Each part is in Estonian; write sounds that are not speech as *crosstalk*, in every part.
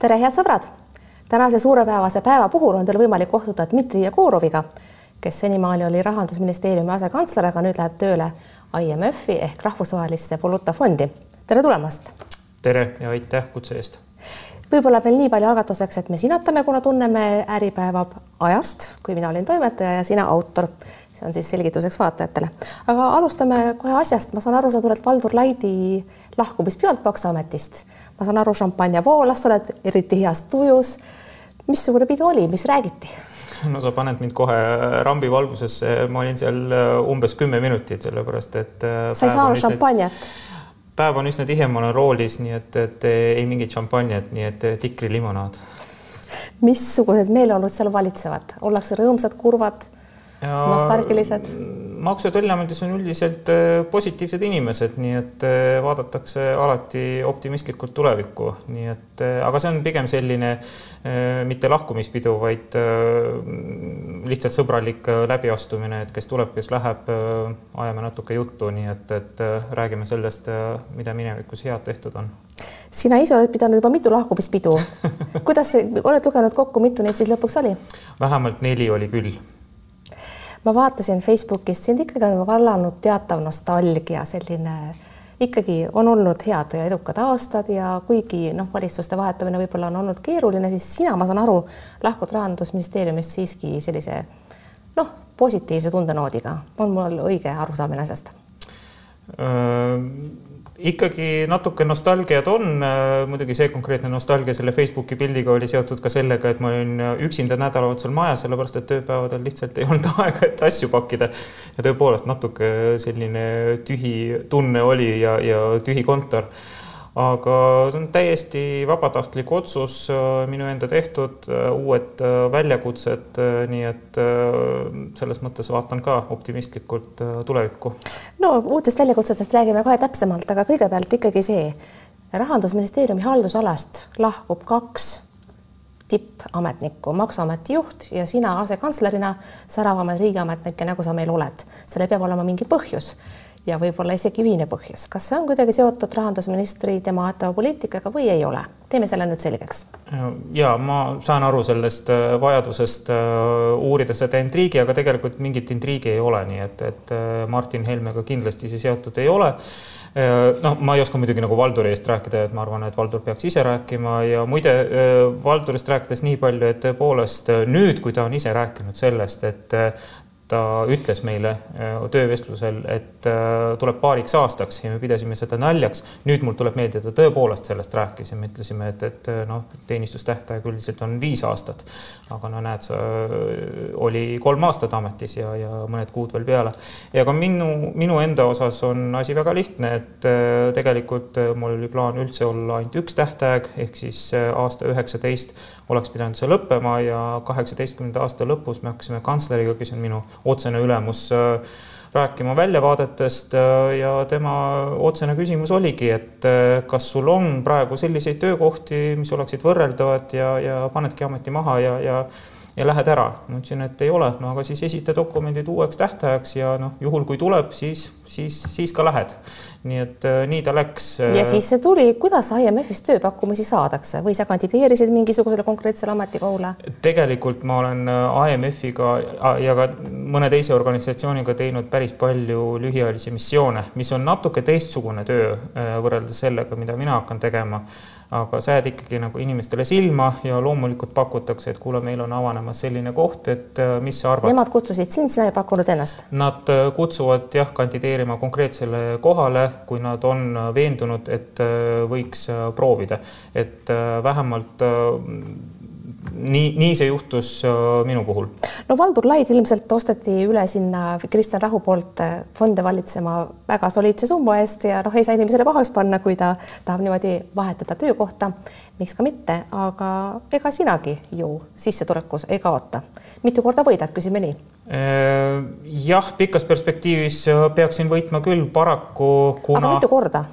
tere, head sõbrad! tänase suurepäevase päeva puhul on teil võimalik kohtuda Dmitri Jegoroviga, kes senimaani oli rahandusministeeriumi asekantsler, aga nüüd läheb tööle IMF-i ehk Rahvusvahelisse Valuutafondi. tere tulemast! tere ja aitäh kutse eest! võib-olla veel nii palju algatuseks, et me sinatame, kuna tunneme Äripäeva ajast, kui mina olin toimetaja ja sina autor. See on siis selgituseks vaatajatele. aga alustame kohe asjast, ma saan aru, sa tuled Valdur Laidi lahkumist pealtmaksuametist. ma saan aru, šampanja voolas, sa oled eriti heas tujus. missugune pidu oli, mis räägiti? no sa paned mind kohe rambi valgusesse, ma olin seal umbes kümme minutit, sellepärast et. sa ei saanud šampanjat need päev on üsna tihe, ma olen roolis, nii et, et ei mingit šampanjat, nii et tikrilimonaad. missugused meeleolud seal valitsevad, ollakse rõõmsad, kurvad, nostalgilised? maksu- ja Tolliametis on üldiselt äh, positiivsed inimesed, nii et äh, vaadatakse alati optimistlikult tulevikku, nii et äh, aga see on pigem selline mitte lahkumispidu, vaid lihtsalt sõbralik läbiastumine, et kes tuleb, kes läheb, ajame natuke juttu, nii et, et räägime sellest, mida minevikus head tehtud on sina ise oled pidanud juba mitu lahkumispidu. *laughs* kuidas, oled lugenud kokku, mitu neid siis lõpuks oli? vähemalt neli oli küll ma vaatasin Facebookist, sind ikkagi on vallanud teatav nostalgia, selline ikkagi on olnud head ja edukad aastad ja kuigi noh, valitsuste vahetamine võib-olla on olnud keeruline, siis sina, ma saan aru, lahkud rahandusministeeriumist siiski sellise noh, positiivse tundenoodiga. on mul õige arusaamine asjast? Ikkagi natuke nostalgiat on, muidugi see konkreetne nostalgia selle Facebooki pildiga oli seotud ka sellega, et ma olin üksinda nädalavahetusel majas, sellepärast et tööpäevadel lihtsalt ei olnud *laughs* aega, et asju pakkida. ja tõepoolest natuke selline tühi tunne oli ja, ja tühi kontor aga see on täiesti vabatahtlik otsus, äh, minu enda tehtud, äh, uued äh, väljakutsed, nii et selles mõttes vaatan ka optimistlikult tulevikku. no uutest väljakutsetest räägime kohe täpsemalt, aga kõigepealt ikkagi see, rahandusministeeriumi haldusalast lahkub kaks tippametnikku, Maksuameti juht ja sina asekantslerina säravamaid riigiametnikke, nagu sa meil oled. sellel peab olema mingi põhjus ja võib-olla isegi ühine põhjus. kas see on kuidagi seotud rahandusministri tema aetava poliitikaga või ei ole? teeme selle nüüd selgeks. ja ma saan aru sellest äh, vajadusest äh, uurida seda intriigi, aga tegelikult mingit intriigi ei ole, nii et, et äh, Martin Helmega kindlasti see seotud ei ole noh, ma ei oska muidugi nagu Valduri eest rääkida, et ma arvan, et Valdur peaks ise rääkima ja muide Valdurist rääkides nii palju, et tõepoolest nüüd, kui ta on ise rääkinud sellest, et ta ütles meile äh, töövestlusel, et äh, tuleb paariks aastaks ja me pidasime seda naljaks. nüüd mul tuleb meelde, ta tõepoolest sellest rääkis ja me ütlesime, et, et äh, noh, teenistustähtaeg üldiselt on viis aastat. aga no näed, sa oli kolm aastat ametis ja, ja mõned kuud veel peale. ja ka minu, minu enda osas on asi väga lihtne, et tegelikult mul oli plaan üldse olla ainult üks tähtaeg ehk siis aasta üheksateist oleks pidanud see lõppema ja kaheksateistkümnenda aasta lõpus me hakkasime kantsleriga, kes on minu otsene ülemus äh, rääkima väljavaadetest äh, ja tema otsene küsimus oligi, et äh, kas sul on praegu selliseid töökohti, mis oleksid võrreldavad ja, ja panedki ameti maha ja, ja ja lähed ära. ma ütlesin, et ei ole, no aga siis esita dokumendid uueks tähtajaks ja noh, juhul kui tuleb, siis, siis, siis ka lähed. nii et äh, nii ta läks. ja siis see tuli, kuidas IMF-ist tööpakkumisi saadakse või sa kandideerisid mingisugusele konkreetsele ametikohale? tegelikult ma olen äh, IMF-iga ja ka mõne teise organisatsiooniga teinud päris palju lühiajalisi missioone, mis on natuke teistsugune töö äh, võrreldes sellega, mida mina hakkan tegema aga sa jääd ikkagi nagu inimestele silma ja loomulikult pakutakse, et kuule, meil on avanemas selline koht, et äh, mis sa arvad. Nemad kutsusid sind, sina ei pakkunud ennast? Nad äh, kutsuvad jah, kandideerima konkreetsele kohale, kui nad on äh, veendunud, et võiks proovida, et vähemalt nii, nii see juhtus äh, minu puhul. no Valdur Laid ilmselt osteti üle sinna Kristjan Rahu poolt äh, fonde valitsema väga soliidse summa eest ja noh, ei saa inimesele pahaks panna, kui ta tahab niimoodi vahetada töökohta. miks ka mitte, aga ega sinagi ju sissetulekus ei kaota. mitu korda võidad, küsime nii äh, jah, pikas perspektiivis peaksin võitma küll, paraku kuna. aga mitu korda?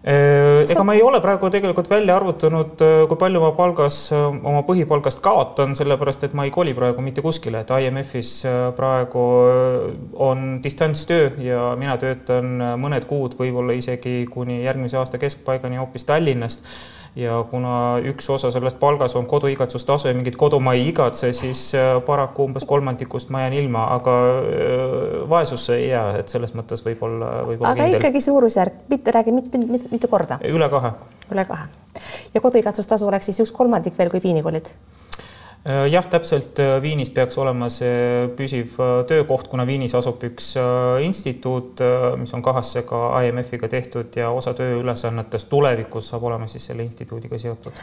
Ega ma ei ole praegu tegelikult välja arvutanud, kui palju ma palgas, oma põhipalgast kaotan, sellepärast et ma ei koli praegu mitte kuskile, et IMF-is praegu on distantstöö ja mina töötan mõned kuud, võib-olla isegi kuni järgmise aasta keskpaigani hoopis Tallinnast ja kuna üks osa sellest palgas on koduigatsustasu ja mingit kodu ma ei igatse, siis äh, paraku umbes kolmandikust ma jään ilma, aga äh, vaesusse ei jää, et selles mõttes võib-olla, võib-olla aga kindel. ikkagi suurusjärk, mitte räägi mit, mit, mit, mitu korda? üle kahe. üle kahe. ja koduigatsustasu oleks siis üks kolmandik veel kui piinikoolid? Äh, jah, täpselt Viinis peaks olema see püsiv töökoht, kuna Viinis asub üks instituut, mis on kahasse ka IMF-iga tehtud ja osa tööülesannetest tulevikus saab olema siis selle instituudiga seotud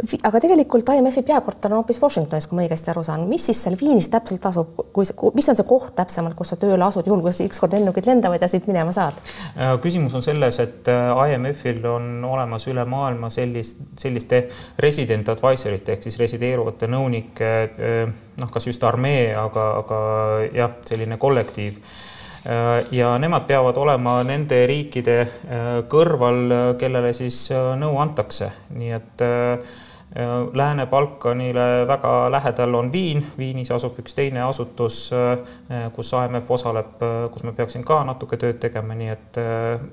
aga tegelikult IMF-i peakorter on hoopis Washingtonis, kui ma õigesti aru saan, mis siis seal Viinis täpselt asub, kui, mis on see koht täpsemalt, kus sa tööle asud, juhul kui ükskord lennukid lendavad ja siit minema saad? Äh, küsimus on selles, et äh, IMF-il on olemas üle maailma sellist, selliste resident advisorite ehk siis resideeruvate nõunike, äh, noh, kas just armee, aga, aga jah, selline kollektiiv. Ja nemad peavad olema nende riikide kõrval, kellele siis nõu antakse, nii et Lääne-Balkanile väga lähedal on Viin, Viinis asub üks teine asutus, kus AMF osaleb, kus ma peaksin ka natuke tööd tegema, nii et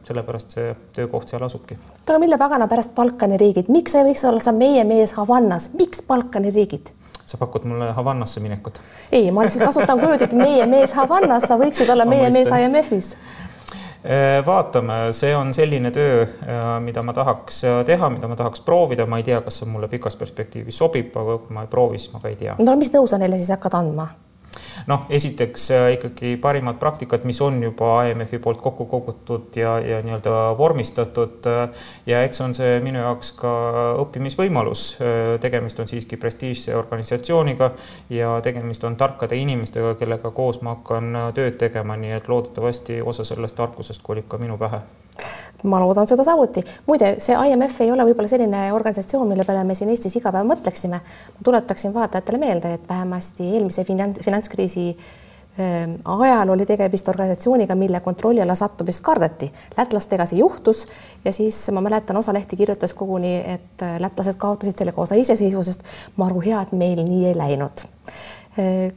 sellepärast see töökoht seal asubki. aga mille pagana pärast Balkani riigid, miks ei võiks olla sa meie mees Havannas, miks Balkani riigid? sa pakud mulle Havannasse minekut? ei, ma lihtsalt kasutan kujundit meie mees Havannas, sa võiksid olla meie mees IMF-is Äh, vaatame, see on selline töö, äh, mida ma tahaks äh, teha, mida ma tahaks proovida, ma ei tea, kas see mulle pikas perspektiivis sobib, aga kui ma ei proovi, siis ma ka ei tea. no mis nõu sa neile siis hakkad andma? Noh, esiteks äh, ikkagi parimad praktikad, mis on juba IMF-i poolt kokku kogutud ja, ja nii-öelda vormistatud. Äh, ja eks on see minu jaoks ka õppimisvõimalus. Äh, tegemist on siiski prestiižse organisatsiooniga ja tegemist on tarkade inimestega, kellega koos ma hakkan tööd tegema, nii et loodetavasti osa sellest tarkusest kolib ka minu pähe ma loodan seda samuti. muide, see IMF ei ole võib-olla selline organisatsioon, mille peale me siin Eestis iga päev mõtleksime. tuletaksin vaatajatele meelde, et vähemasti eelmise finants, finantskriisi ähm, ajal oli tegemist organisatsiooniga, mille kontrolli alla sattumist kardeti. lätlastega see juhtus ja siis ma mäletan, osa lehti kirjutas koguni, et äh, lätlased kaotasid sellega osa iseseisvusest. maru hea, et meil nii ei läinud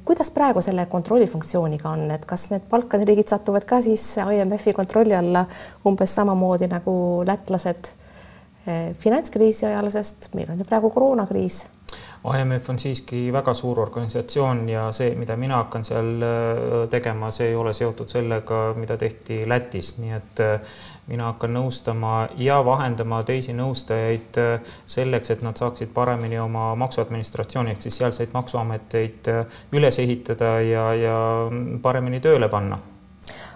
kuidas praegu selle kontrollifunktsiooniga on, et kas need Balkani riigid satuvad ka siis IMF-i kontrolli alla umbes samamoodi nagu lätlased äh, finantskriisi ajal, sest meil on ju praegu koroonakriis IMF on siiski väga suur organisatsioon ja see, mida mina hakkan seal äh, tegema, see ei ole seotud sellega, mida tehti Lätis, nii et äh, mina hakkan nõustama ja vahendama teisi nõustajaid äh, selleks, et nad saaksid paremini oma maksuadministratsiooni ehk siis sealseid maksuameteid üles ehitada ja, ja paremini tööle panna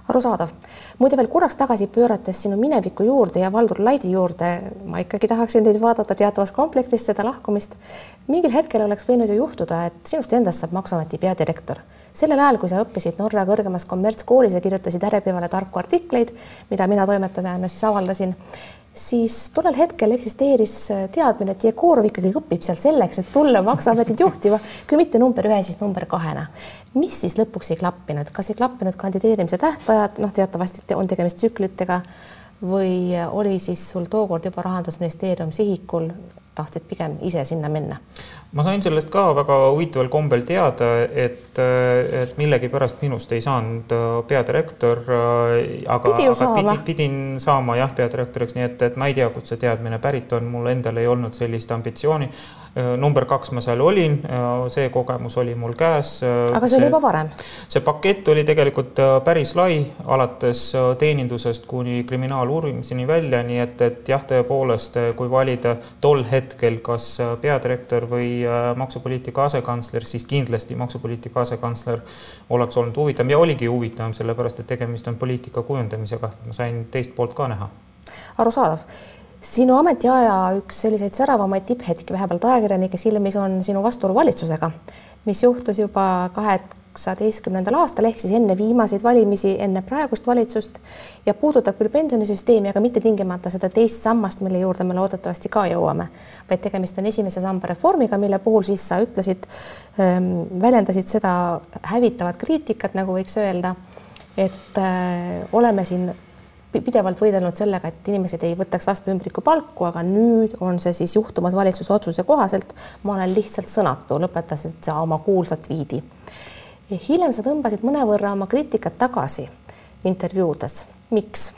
arusaadav. Muide veel korraks tagasi pöörates sinu mineviku juurde ja Valdur Laidi juurde, ma ikkagi tahaksin teid vaadata teatavas komplektis seda lahkumist. mingil hetkel oleks võinud ju juhtuda, et sinust endast saab Maksuameti peadirektor. sellel ajal, kui sa õppisid Norra kõrgemas kommertskoolis ja kirjutasid Äripevale tarku artikleid, mida mina toimetajana siis avaldasin siis tollel hetkel eksisteeris teadmine, et Jegorov ikkagi õpib seal selleks, et tulla Maksuametit juhtima, kui mitte number ühe, siis number kahena. mis siis lõpuks ei klappinud, kas ei klappinud kandideerimise tähtajad, noh, teatavasti on tegemist tsüklitega või oli siis sul tookord juba Rahandusministeerium sihikul, tahtsid pigem ise sinna minna? ma sain sellest ka väga huvitaval kombel teada, et, et millegipärast minust ei saanud peadirektor, aga, aga pidi, pidin saama jah, peadirektoriks, nii et, et ma ei tea, kust see teadmine pärit on, mul endal ei olnud sellist ambitsiooni. Äh, number kaks ma seal olin, äh, see kogemus oli mul käes. Äh, aga see oli juba varem? see pakett oli tegelikult päris lai, alates teenindusest kuni kriminaaluurimiseni välja, nii et, et jah, tõepoolest, kui valida tol hetkel, kas peadirektor või maksupoliitika asekantsler, siis kindlasti maksupoliitika asekantsler oleks olnud huvitavam ja oligi huvitavam, sellepärast et tegemist on poliitika kujundamisega, ma sain teist poolt ka näha. arusaadav sinu ametiaja üks selliseid säravamaid tipphetki vähemalt ajakirjanike silmis on sinu vastuolu valitsusega, mis juhtus juba kaheksateistkümnendal aastal ehk siis enne viimaseid valimisi, enne praegust valitsust ja puudutab küll pensionisüsteemi, aga mitte tingimata seda teist sammast, mille juurde me loodetavasti ka jõuame, vaid tegemist on esimese samba reformiga, mille puhul siis sa ütlesid ähm,, väljendasid seda hävitavat kriitikat, nagu võiks öelda, et äh, oleme siin pidevalt võidelnud sellega, et inimesed ei võtaks vastu ümbrikupalku, aga nüüd on see siis juhtumas valitsuse otsuse kohaselt. ma olen lihtsalt sõnatu, lõpetasid sa oma kuulsa tweet'i. hiljem sa tõmbasid mõnevõrra oma kriitikat tagasi intervjuudes, miks?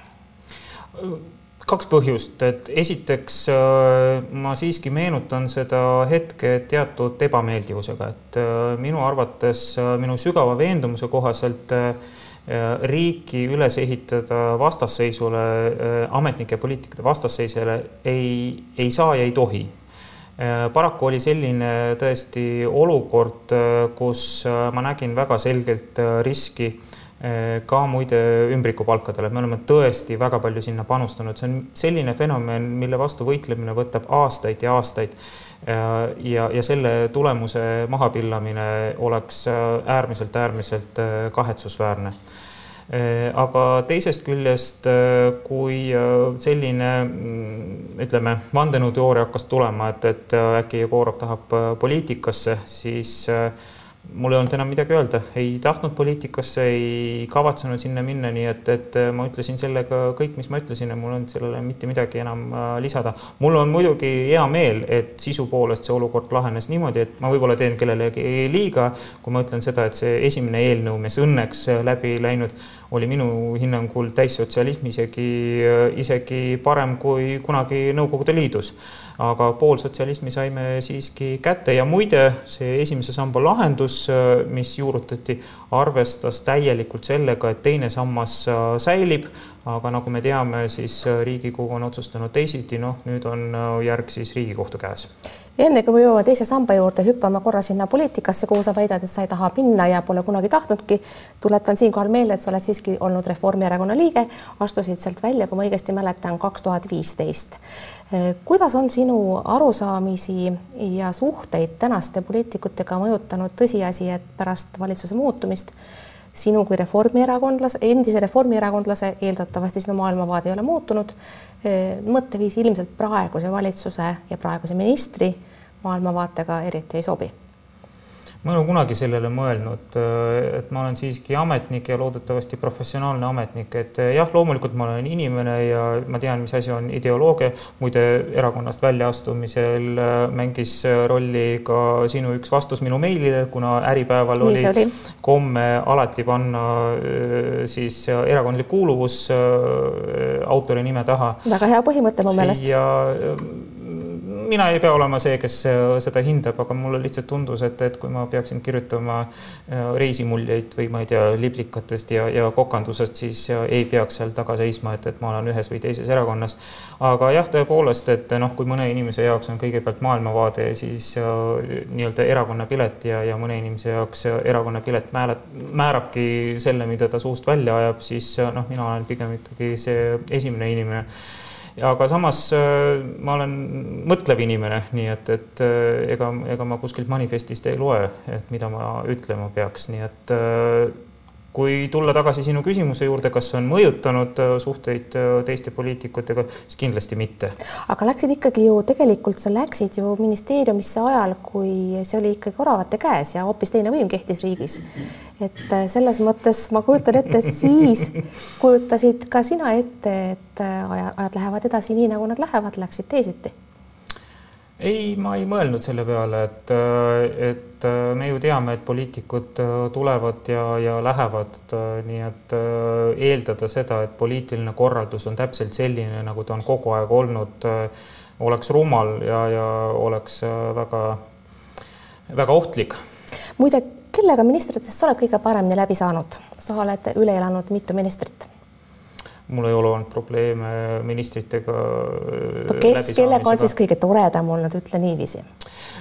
kaks põhjust, et esiteks ma siiski meenutan seda hetke teatud ebameeldivusega, et minu arvates, minu sügava veendumuse kohaselt riiki üles ehitada vastasseisule, ametnike ja poliitikute vastasseisele ei, ei saa ja ei tohi. Äh, paraku oli selline tõesti olukord, äh, kus äh, ma nägin väga selgelt riski ka muide ümbrikupalkadele, me oleme tõesti väga palju sinna panustanud, see on selline fenomen, mille vastu võitlemine võtab aastaid ja aastaid. Ja, ja selle tulemuse mahapillamine oleks äärmiselt, äärmiselt kahetsusväärne. Äh, aga teisest küljest, äh, kui äh, selline mm, ütleme, vandenõuteooria hakkas tulema, et, et äkki Jegorov tahab poliitikasse, siis mul ei olnud enam midagi öelda, ei tahtnud poliitikasse, ei kavatsenud sinna minna, nii et, et ma ütlesin sellega kõik, mis ma ütlesin ja mul ei olnud sellele mitte midagi enam äh, lisada. mul on muidugi hea meel, et sisu poolest see olukord lahenes niimoodi, et ma võib-olla teen kellelegi liiga, kui ma ütlen seda, et see esimene eelnõu, mis õnneks läbi läinud, oli minu hinnangul täissotsialism isegi, isegi parem kui kunagi Nõukogude Liidus aga pool sotsialismi saime siiski kätte ja muide, see esimese samba lahendus, mis juurutati, arvestas täielikult sellega, et teine sammas säilib, aga nagu me teame, siis Riigikogu on otsustanud teisiti, noh, nüüd on järg siis Riigikohtu käes. enne kui me jõuame teise samba juurde, hüppame korra sinna poliitikasse, kuhu sa väidad, et sa ei taha minna ja pole kunagi tahtnudki. tuletan siinkohal meelde, et sa oled siiski olnud Reformierakonna liige, astusid sealt välja, kui ma õigesti mäletan, kaks tuhat viisteist kuidas on sinu arusaamisi ja suhteid tänaste poliitikutega mõjutanud tõsiasi, et pärast valitsuse muutumist sinu kui reformierakondlase, endise reformierakondlase, eeldatavasti sinu maailmavaade ei ole muutunud, mõtteviis ilmselt praeguse valitsuse ja praeguse ministri maailmavaatega eriti ei sobi ma ei ole kunagi sellele mõelnud, et ma olen siiski ametnik ja loodetavasti professionaalne ametnik, et jah, loomulikult ma olen inimene ja ma tean, mis asi on ideoloogia. muide, erakonnast väljaastumisel mängis rolli ka sinu üks vastus minu meilile, kuna Äripäeval oli, oli komme alati panna siis erakondlik kuuluvus autori nime taha. väga hea põhimõte mu meelest. ja mina ei pea olema see, kes äh, seda hindab, aga mulle lihtsalt tundus, et, et kui ma peaksin kirjutama äh, reisimuljeid või ma ei tea, liblikatest ja, ja kokandusest, siis äh, ei peaks seal taga seisma, et, et ma olen ühes või teises erakonnas. aga jah, tõepoolest, et noh, kui mõne inimese jaoks on kõigepealt maailmavaade siis nii-öelda erakonnapilet ja, ja mõne inimese jaoks erakonnapilet määrab, määrabki selle, mida ta suust välja ajab, siis noh, mina olen pigem ikkagi see esimene inimene aga samas äh, ma olen mõtlev inimene, nii et, et äh, ega, ega ma kuskilt manifestist ei loe, et mida ma ütlema peaks, nii et äh, kui tulla tagasi sinu küsimuse juurde, kas on mõjutanud äh, suhteid äh, teiste poliitikutega, siis kindlasti mitte. aga läksid ikkagi ju tegelikult sa läksid ju ministeeriumisse ajal, kui see oli ikkagi oravate käes ja hoopis teine võim kehtis riigis. et äh, selles mõttes ma kujutan ette, siis kujutasid ka sina ette, et ajad lähevad edasi nii, nagu nad lähevad, läksid teisiti ei, ma ei mõelnud selle peale, et, et me ju teame, et poliitikud tulevad ja, ja lähevad, nii et eeldada seda, et poliitiline korraldus on täpselt selline, nagu ta on kogu aeg olnud, oleks rumal ja, ja oleks väga, väga ohtlik. muide, kellega ministritest sa oled kõige paremini läbi saanud? sa oled üle elanud mitu ministrit mul ei ole olnud probleeme ministritega. kellega on siis kõige toredam olnud, ütle niiviisi.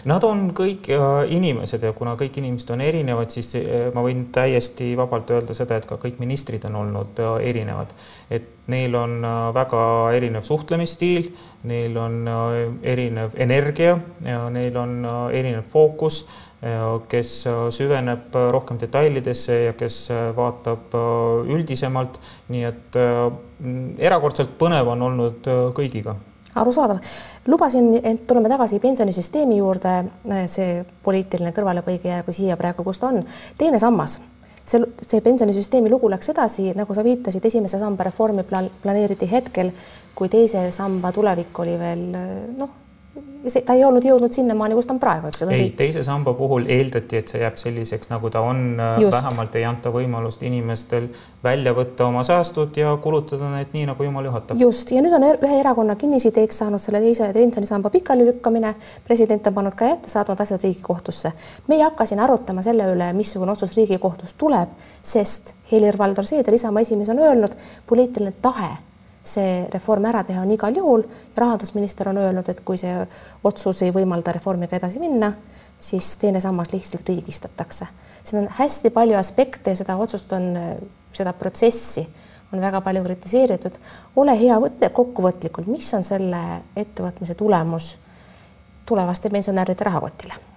Nad on kõik äh, inimesed ja kuna kõik inimesed on erinevad, siis äh, ma võin täiesti vabalt öelda seda, et ka kõik ministrid on olnud äh, erinevad. et neil on väga erinev suhtlemisstiil, neil on erinev energia ja neil on erinev fookus kes süveneb rohkem detailidesse ja kes vaatab üldisemalt. nii et erakordselt põnev on olnud kõigiga arusaadav. lubasin, et tuleme tagasi pensionisüsteemi juurde, see poliitiline kõrvalepõige jäägu siia praegu, kus ta on. teine sammas, see, see pensionisüsteemi lugu läks edasi, nagu sa viitasid, esimese samba reformi plaan, planeeriti hetkel, kui teise samba tulevik oli veel noh, ta ei olnud jõudnud sinnamaani, kus ta on praegu, eks ju. ei, teise samba puhul eeldati, et see jääb selliseks, nagu ta on, vähemalt ei anta võimalust inimestel välja võtta oma säästud ja kulutada need nii, nagu jumal juhatab. just, ja nüüd on er-, ühe erakonna kinnisideeks saanud selle teise pensionisamba pikalilükkamine, president on pannud ka ette, saatnud asjad Riigikohtusse. me ei hakka siin arutama selle üle, missugune otsus Riigikohtust tuleb, sest Helir-Valdor Seeder, Isamaa esimees, on öelnud, poliitiline tahe see reform ära teha on igal juhul. rahandusminister on öelnud, et kui see otsus ei võimalda reformiga edasi minna, siis teine sammas lihtsalt riigistatakse. siin on hästi palju aspekte ja seda otsust on, seda protsessi on väga palju kritiseeritud. ole hea, võtle kokkuvõtlikult, mis on selle ettevõtmise tulemus tulevaste pensionäride rahakotile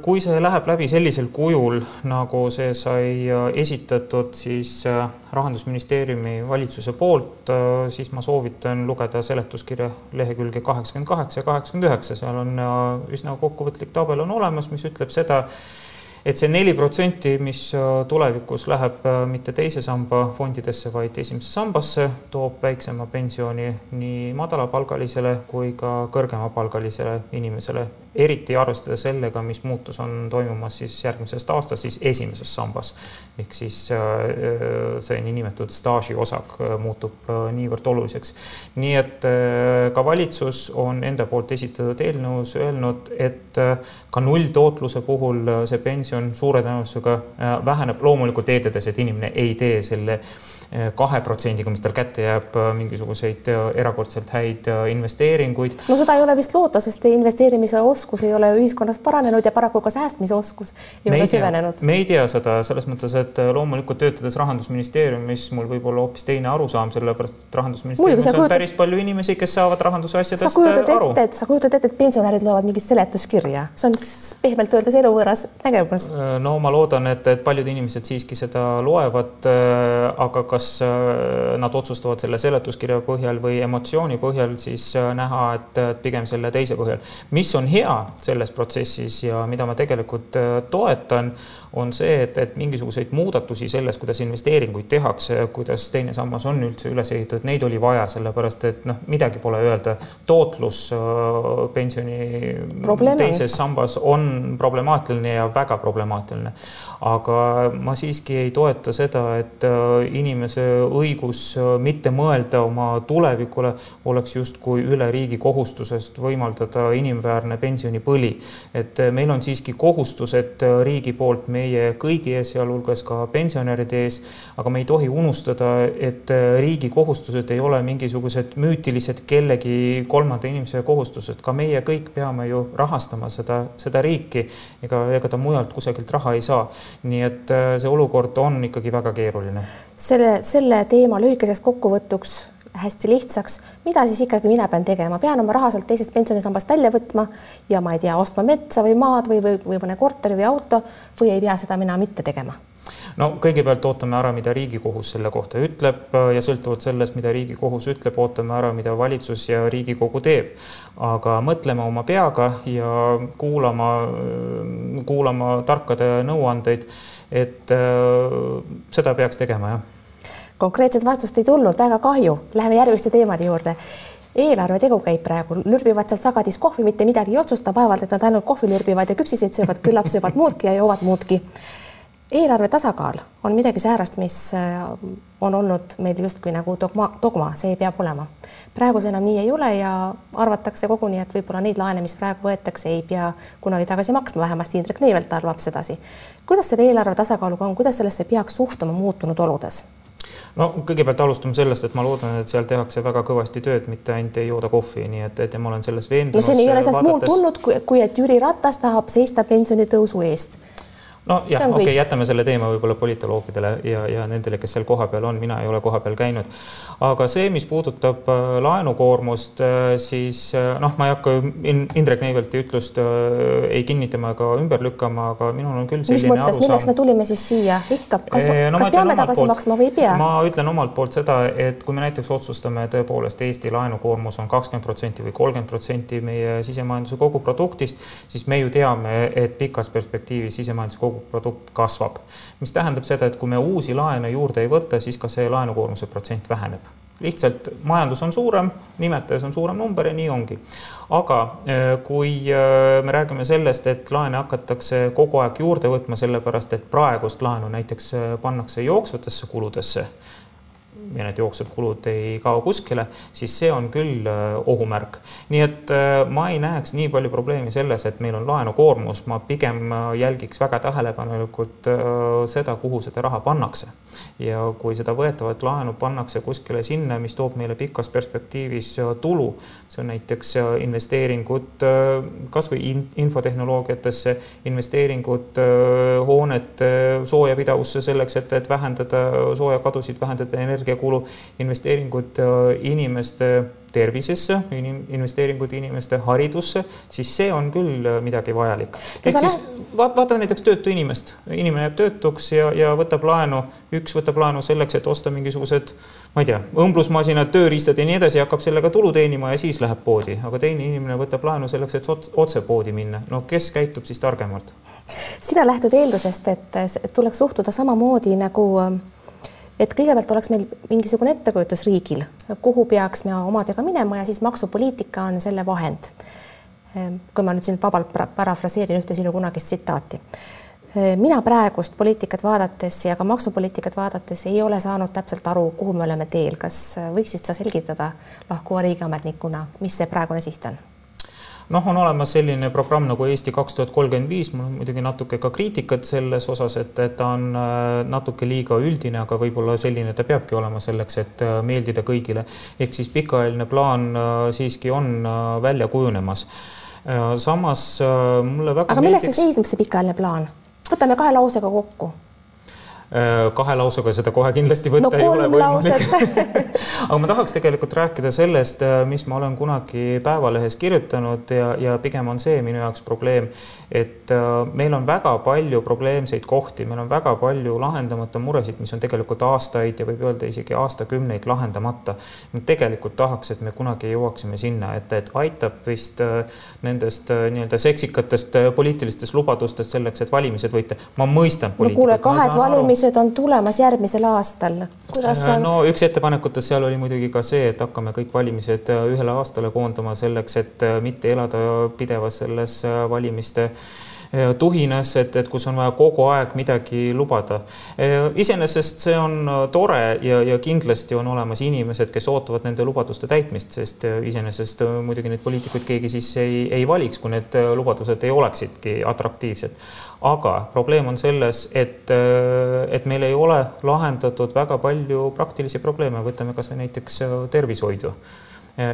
kui see läheb läbi sellisel kujul, nagu see sai äh, esitatud siis äh, rahandusministeeriumi valitsuse poolt, siis ma soovitan lugeda seletuskirja lehekülge kaheksakümmend kaheksa ja kaheksakümmend üheksa, seal on üsna kokkuvõtlik tabel on olemas, mis ütleb seda, et see neli protsenti, mis tulevikus läheb mitte teise samba fondidesse, vaid esimesse sambasse, toob väiksema pensioni nii madalapalgalisele kui ka kõrgemapalgalisele inimesele eriti arvestada sellega, mis muutus on toimumas siis järgmisest aastast siis esimeses sambas. ehk siis äh, äh, see niinimetatud staažiosak äh, muutub niivõrd oluliseks. nii et ka valitsus on enda poolt esitatud eelnõus öelnud, et ka nulltootluse puhul see pension suure tõenäosusega väheneb, loomulikult eeldades, et inimene ei tee selle kahe protsendiga, mis tal kätte jääb, mingisuguseid erakordselt häid investeeringuid. no seda ei ole vist loota, sest investeerimise oskus ei ole ühiskonnas paranenud ja paraku ka säästmise oskus ei me ole süvenenud. me ei tea seda selles mõttes, et loomulikult töötades rahandusministeeriumis, mul võib olla hoopis teine arusaam, sellepärast et rahandusministeeriumis on kujutad... päris palju inimesi, kes saavad rahanduse asjadest aru. sa kujutad ette, et pensionärid loevad mingit seletuskirja, see on pehmelt öeldes eluvõõras nägemus. no ma loodan, et, et paljud inimesed siiski seda loevad, aga ka kas äh, nad otsustavad selle seletuskirja põhjal või emotsiooni põhjal siis äh, näha, et pigem selle teise põhjal. mis on hea selles protsessis ja mida ma tegelikult äh, toetan, on see, et, et mingisuguseid muudatusi selles, kuidas investeeringuid tehakse, kuidas teine sammas on üldse üles ehitatud, neid oli vaja, sellepärast et noh, midagi pole öelda. tootlus pensioni Probleem. teises sambas on problemaatiline ja väga problemaatiline. aga ma siiski ei toeta seda, et inimesed inimese õigus äh, mitte mõelda oma tulevikule oleks justkui üle riigi kohustusest võimaldada inimväärne pensionipõli. et äh, meil on siiski kohustused äh, riigi poolt meie kõigi ees, sealhulgas ka pensionäride ees, aga me ei tohi unustada, et riigi kohustused ei ole mingisugused müütilised kellegi kolmanda inimese kohustused, ka meie kõik peame ju rahastama seda, seda riiki, ega, ega ta mujalt kusagilt raha ei saa. nii et see olukord on ikkagi väga keeruline. selle selle teema lühikeseks kokkuvõtuks hästi lihtsaks, mida siis ikkagi mina pean tegema, pean oma raha sealt teisest pensionisambast välja võtma ja ma ei tea, ostma metsa või maad või, või, või mõne korteri või auto või ei pea seda mina mitte tegema? no kõigepealt ootame ära, mida Riigikohus selle kohta ütleb ja sõltuvalt sellest, mida Riigikohus ütleb, ootame ära, mida valitsus ja Riigikogu teeb. aga mõtlema oma peaga ja kuulama, kuulama tarkade nõuandeid, et äh, seda peaks tegema, jah konkreetset vastust ei tulnud, väga kahju. Läheme järgmiste teemade juurde. eelarve tegu käib praegu, lürbivad sealt sagadis kohvi, mitte midagi ei otsusta, vaevalt, et nad ainult kohvi lürbivad ja küpsiseid söövad, küllap söövad *laughs* muudki ja joovad muudki. eelarve tasakaal on midagi säärast, mis äh, on olnud meil justkui nagu dogma, dogma, see peab olema. praegu see enam nii ei ole ja arvatakse koguni, et võib-olla neid laene, mis praegu võetakse, ei pea kunagi tagasi maksma, vähemasti Indrek Neivelt arvab sedasi. kuidas selle eelarve tasakaaluga on, kuidas sellesse peaks suhtuma muutunud oludes? No kõigepealt alustame sellest, et ma loodan, et seal tehakse väga kõvasti tööd, mitte ainult ei jooda kohvi, nii et, et ma olen selles veendunud. no see ei ole sealt vaadates... muud tulnud, kui et Jüri Ratas tahab seista pensionitõusu eest nojah, okei okay,, jätame selle teema võib-olla politoloogidele ja, ja nendele, kes seal kohapeal on, mina ei ole kohapeal käinud. aga see, mis puudutab äh, laenukoormust, äh, siis äh, noh, ma ei hakka Indrek Neivelti ütlust ei kinnitama ega ümber lükkama, aga minul on küll selline mõttes, milleks me tulime siis siia? Ikka, kas, no, kas peame tagasi poolt, maksma või ei pea? ma ütlen omalt poolt seda, et kui me näiteks otsustame tõepoolest Eesti laenukoormus on kakskümmend protsenti või kolmkümmend protsenti meie sisemajanduse koguproduktist, siis me ju teame, et pikas perspektiivis sisemajanduse kogu koguprodukt kasvab. mis tähendab seda, et kui me uusi laene juurde ei võta, siis ka see laenukoormuse protsent väheneb lihtsalt majandus on suurem, nimetajas on suurem number ja nii ongi. aga äh, kui äh, me räägime sellest, et laene hakatakse kogu aeg juurde võtma, sellepärast et praegust laenu näiteks pannakse jooksvatesse kuludesse ja need jooksvad kulud ei kao kuskile, siis see on küll äh, ohumärk. nii et äh, ma ei näeks nii palju probleemi selles, et meil on laenukoormus, ma pigem äh, jälgiks väga tähelepanelikult seda, kuhu seda raha pannakse. ja kui seda võetavat laenu pannakse kuskile sinna, mis toob meile pikas perspektiivis tulu, see on näiteks investeeringud kasvõi infotehnoloogiatesse, investeeringud hoonete soojapidavusse selleks, et, et vähendada soojakadusid, vähendada energia energiakulu, investeeringud äh, inimeste tervisesse, investeeringud inimeste haridusse, siis see on küll äh, midagi vajalik. ehk siis vaata, vaata näiteks töötu inimest, inimene jääb töötuks ja, ja võtab laenu, üks võtab laenu selleks, et osta mingisugused, ma ei tea, õmblusmasinad, tööriistad ja nii edasi, hakkab sellega tulu teenima ja siis läheb poodi, aga teine inimene võtab laenu selleks, et otse poodi minna. no kes käitub siis targemalt? sina lähtud eeldusest, et tuleks suhtuda samamoodi nagu et kõigepealt oleks meil mingisugune ettekujutus riigil, kuhu peaks me omadega minema ja siis maksupoliitika on selle vahend. Ehm, kui ma nüüd siin vabalt parafraseerin ühte sinu kunagist tsitaati. Ehm, mina praegust poliitikat vaadates ja ka maksupoliitikat vaadates ei ole saanud täpselt aru, kuhu me oleme teel. kas võiksid sa selgitada lahkuva riigiametnikuna, mis see praegune siht on? Noh, on olemas selline programm nagu Eesti kaks tuhat kolmkümmend viis, mul on muidugi natuke ka kriitikat selles osas, et, et ta on äh, natuke liiga üldine, aga võib-olla selline ta peabki olema selleks, et äh, meeldida kõigile. ehk siis pikaajaline plaan äh, siiski on välja kujunemas. samas mulle väga aga milles meeldiks... see seisneb, see pikaajaline plaan? võtame kahe lausega kokku kahe lausega seda kohe kindlasti võtta no, ei ole võimalik *laughs* aga ma tahaks tegelikult rääkida sellest, äh, mis ma olen kunagi Päevalehes kirjutanud ja, ja pigem on see minu jaoks probleem, et äh, meil on väga palju probleemseid kohti, meil on väga palju lahendamata muresid, mis on tegelikult aastaid ja võib öelda isegi aastakümneid lahendamata. ma tegelikult tahaks, et me kunagi jõuaksime sinna, et, et aitab vist nendest nii-öelda seksikatest poliitilistest lubadustest selleks, et valimised võita. ma mõistan. no kuule, kahed valimised valimised on tulemas järgmisel aastal. kuidas sa? no üks ettepanekutest seal oli muidugi ka see, et hakkame kõik valimised äh, ühele aastale koondama selleks, et äh, mitte elada pidevas selles äh, valimiste tuhinas, et, et kus on vaja kogu aeg midagi lubada. iseenesest see on tore ja, ja kindlasti on olemas inimesed, kes ootavad nende lubaduste täitmist, sest iseenesest muidugi neid poliitikuid keegi siis ei, ei valiks, kui need lubadused ei oleksidki atraktiivsed. aga probleem on selles, et, et meil ei ole lahendatud väga palju praktilisi probleeme, võtame kasvõi näiteks tervishoidu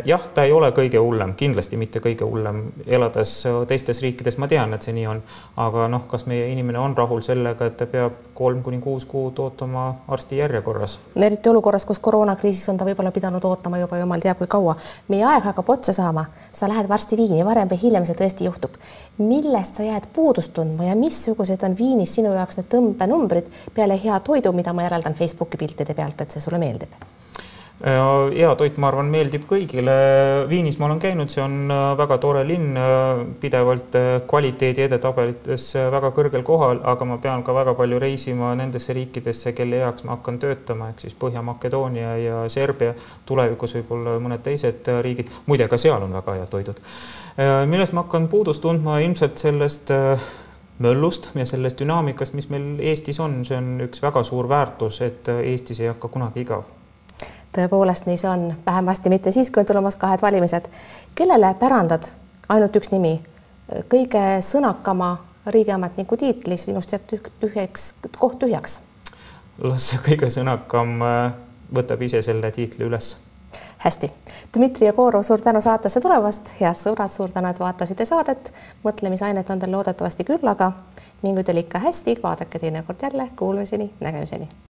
jah, ta ei ole kõige hullem, kindlasti mitte kõige hullem, elades teistes riikides ma tean, et see nii on, aga noh, kas meie inimene on rahul sellega, et ta peab kolm kuni kuus kuud ootama arsti järjekorras? eriti olukorras, kus koroonakriisis on ta võib-olla pidanud ootama juba jumal teab kui kaua. meie aeg hakkab otsa saama, sa lähed varsti Viini, varem või hiljem see tõesti juhtub. millest sa jääd puudust tundma ja missugused on Viinis sinu jaoks need tõmbenumbrid peale hea toidu, mida ma järeldan Facebooki piltide pealt, et see sulle meeldib? Hea toit, ma arvan, meeldib kõigile. Viinis ma olen käinud, see on äh, väga tore linn, äh, pidevalt äh, kvaliteedi edetabelites väga kõrgel kohal, aga ma pean ka väga palju reisima nendesse riikidesse, kelle heaks ma hakkan töötama, ehk siis Põhja-Makedoonia ja Serbia, tulevikus võib-olla mõned teised riigid. muide, ka seal on väga head toidud. millest ma hakkan puudust tundma, ilmselt sellest möllust ja sellest dünaamikast, mis meil Eestis on, see on üks väga suur väärtus, et Eestis ei hakka kunagi igav tõepoolest nii see on, vähemasti mitte siis, kui on tulemas kahed valimised. kellele pärandad, ainult üks nimi, kõige sõnakama riigiametniku tiitli, sinust jääb tühjaks, koht tühjaks? las see kõige sõnakam äh, võtab ise selle tiitli üles. hästi, Dmitri Jegorov, suur tänu saatesse tulemast, head sõbrad, suur tänu, et vaatasite saadet. mõtlemisainet on teil loodetavasti küll, aga mingu teil ikka hästi, vaadake teinekord jälle, kuulmiseni, nägemiseni